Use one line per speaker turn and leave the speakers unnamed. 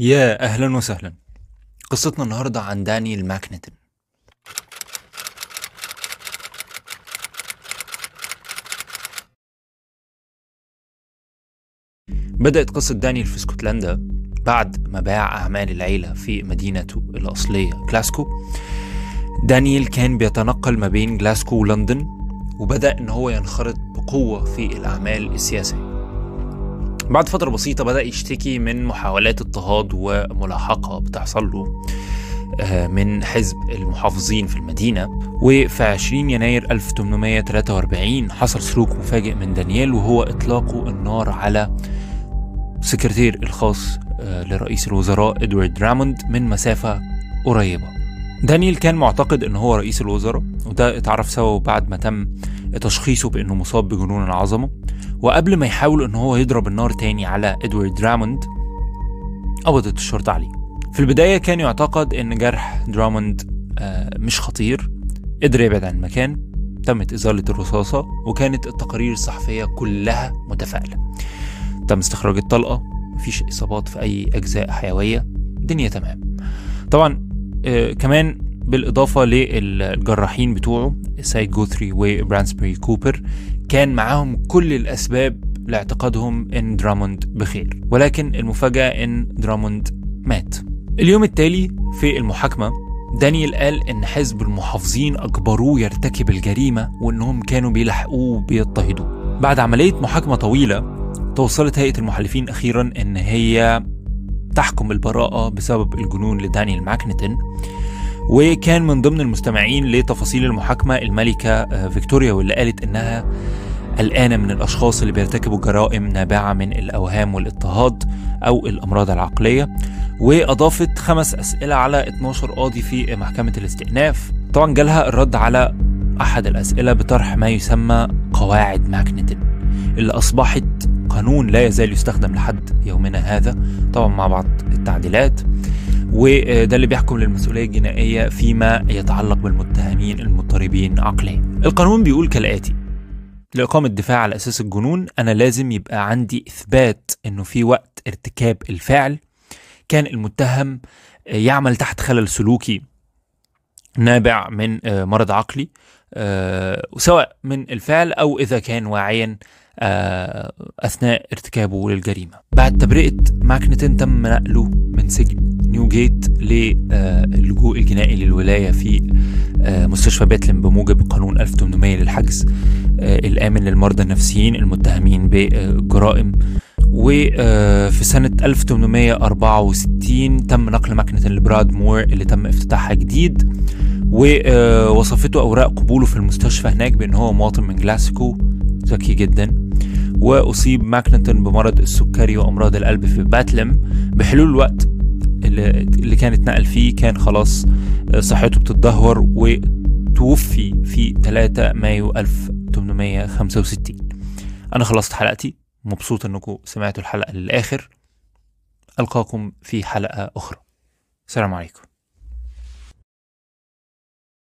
يا أهلا وسهلا. قصتنا النهاردة عن دانيال ماكنتن. بدأت قصة دانيال في اسكتلندا بعد ما باع أعمال العيلة في مدينته الأصلية جلاسكو دانيال كان بيتنقل ما بين جلاسكو ولندن وبدأ إن هو ينخرط بقوة في الأعمال السياسية. بعد فترة بسيطة بدأ يشتكي من محاولات اضطهاد وملاحقة بتحصل له آه، من حزب المحافظين في المدينة. وفي 20 يناير 1843 حصل سلوك مفاجئ من دانيال وهو إطلاقه النار على سكرتير الخاص آه، لرئيس الوزراء إدوارد راموند من مسافة قريبة. دانيال كان معتقد إن هو رئيس الوزراء وده اتعرف سوا بعد ما تم تشخيصه بإنه مصاب بجنون العظمة. وقبل ما يحاول إن هو يضرب النار تاني على إدوارد دراموند قبضت الشرطة عليه. في البداية كان يعتقد إن جرح دراموند آه، مش خطير قدر يبعد عن المكان تمت إزالة الرصاصة وكانت التقارير الصحفية كلها متفائلة. تم استخراج الطلقة مفيش إصابات في أي أجزاء حيوية الدنيا تمام. طبعا كمان بالإضافة للجراحين بتوعه سايد جوثري وبرانسبري كوبر كان معاهم كل الأسباب لاعتقادهم إن دراموند بخير ولكن المفاجأة إن دراموند مات. اليوم التالي في المحاكمة دانيال قال إن حزب المحافظين أجبروه يرتكب الجريمة وإنهم كانوا بيلحقوه وبيضطهدوه. بعد عملية محاكمة طويلة توصلت هيئة المحلفين أخيرا إن هي تحكم البراءة بسبب الجنون لدانيال ماكنتن وكان من ضمن المستمعين لتفاصيل المحاكمة الملكة آه، فيكتوريا واللي قالت إنها قلقانة من الأشخاص اللي بيرتكبوا جرائم نابعة من الأوهام والاضطهاد أو الأمراض العقلية وأضافت خمس أسئلة على 12 قاضي في محكمة الاستئناف. طبعا جالها الرد على أحد الأسئلة بطرح ما يسمى قواعد ماكنتن اللي أصبحت قانون لا يزال يستخدم لحد يومنا هذا طبعا مع بعض التعديلات. وده اللي بيحكم للمسؤولية الجنائية فيما يتعلق بالمتهمين المضطربين عقليا. القانون بيقول كالآتي لإقامة الدفاع على أساس الجنون أنا لازم يبقى عندي إثبات إنه في وقت ارتكاب الفعل كان المتهم يعمل تحت خلل سلوكي نابع من مرض عقلي آه، سواء من الفعل أو إذا كان واعيا أثناء ارتكابه للجريمة. بعد تبرئة ماكنتن تم نقله من سجن نيوجيت للجوء الجنائي للولاية في آه، مستشفى بيتلم بموجب قانون 1800 للحجز آه، الآمن للمرضى النفسيين المتهمين بجرائم. وفي سنة 1864 تم نقل مكنة لبراد مور اللي تم افتتاحها جديد. ووصفته أوراق قبوله في المستشفى هناك بأن هو مواطن من جلاسكو. ذكي جدا. وأصيب ماكنتون بمرض السكري وأمراض القلب في بيدلم. بحلول الوقت اللي كان اتنقل فيه كان خلاص صحته بتتدهور وتوفي في 3 مايو 1865 أنا خلصت حلقتي. مبسوط أنكم سمعتوا الحلقة للآخر. ألقاكم في حلقة أخرى. السلام عليكم.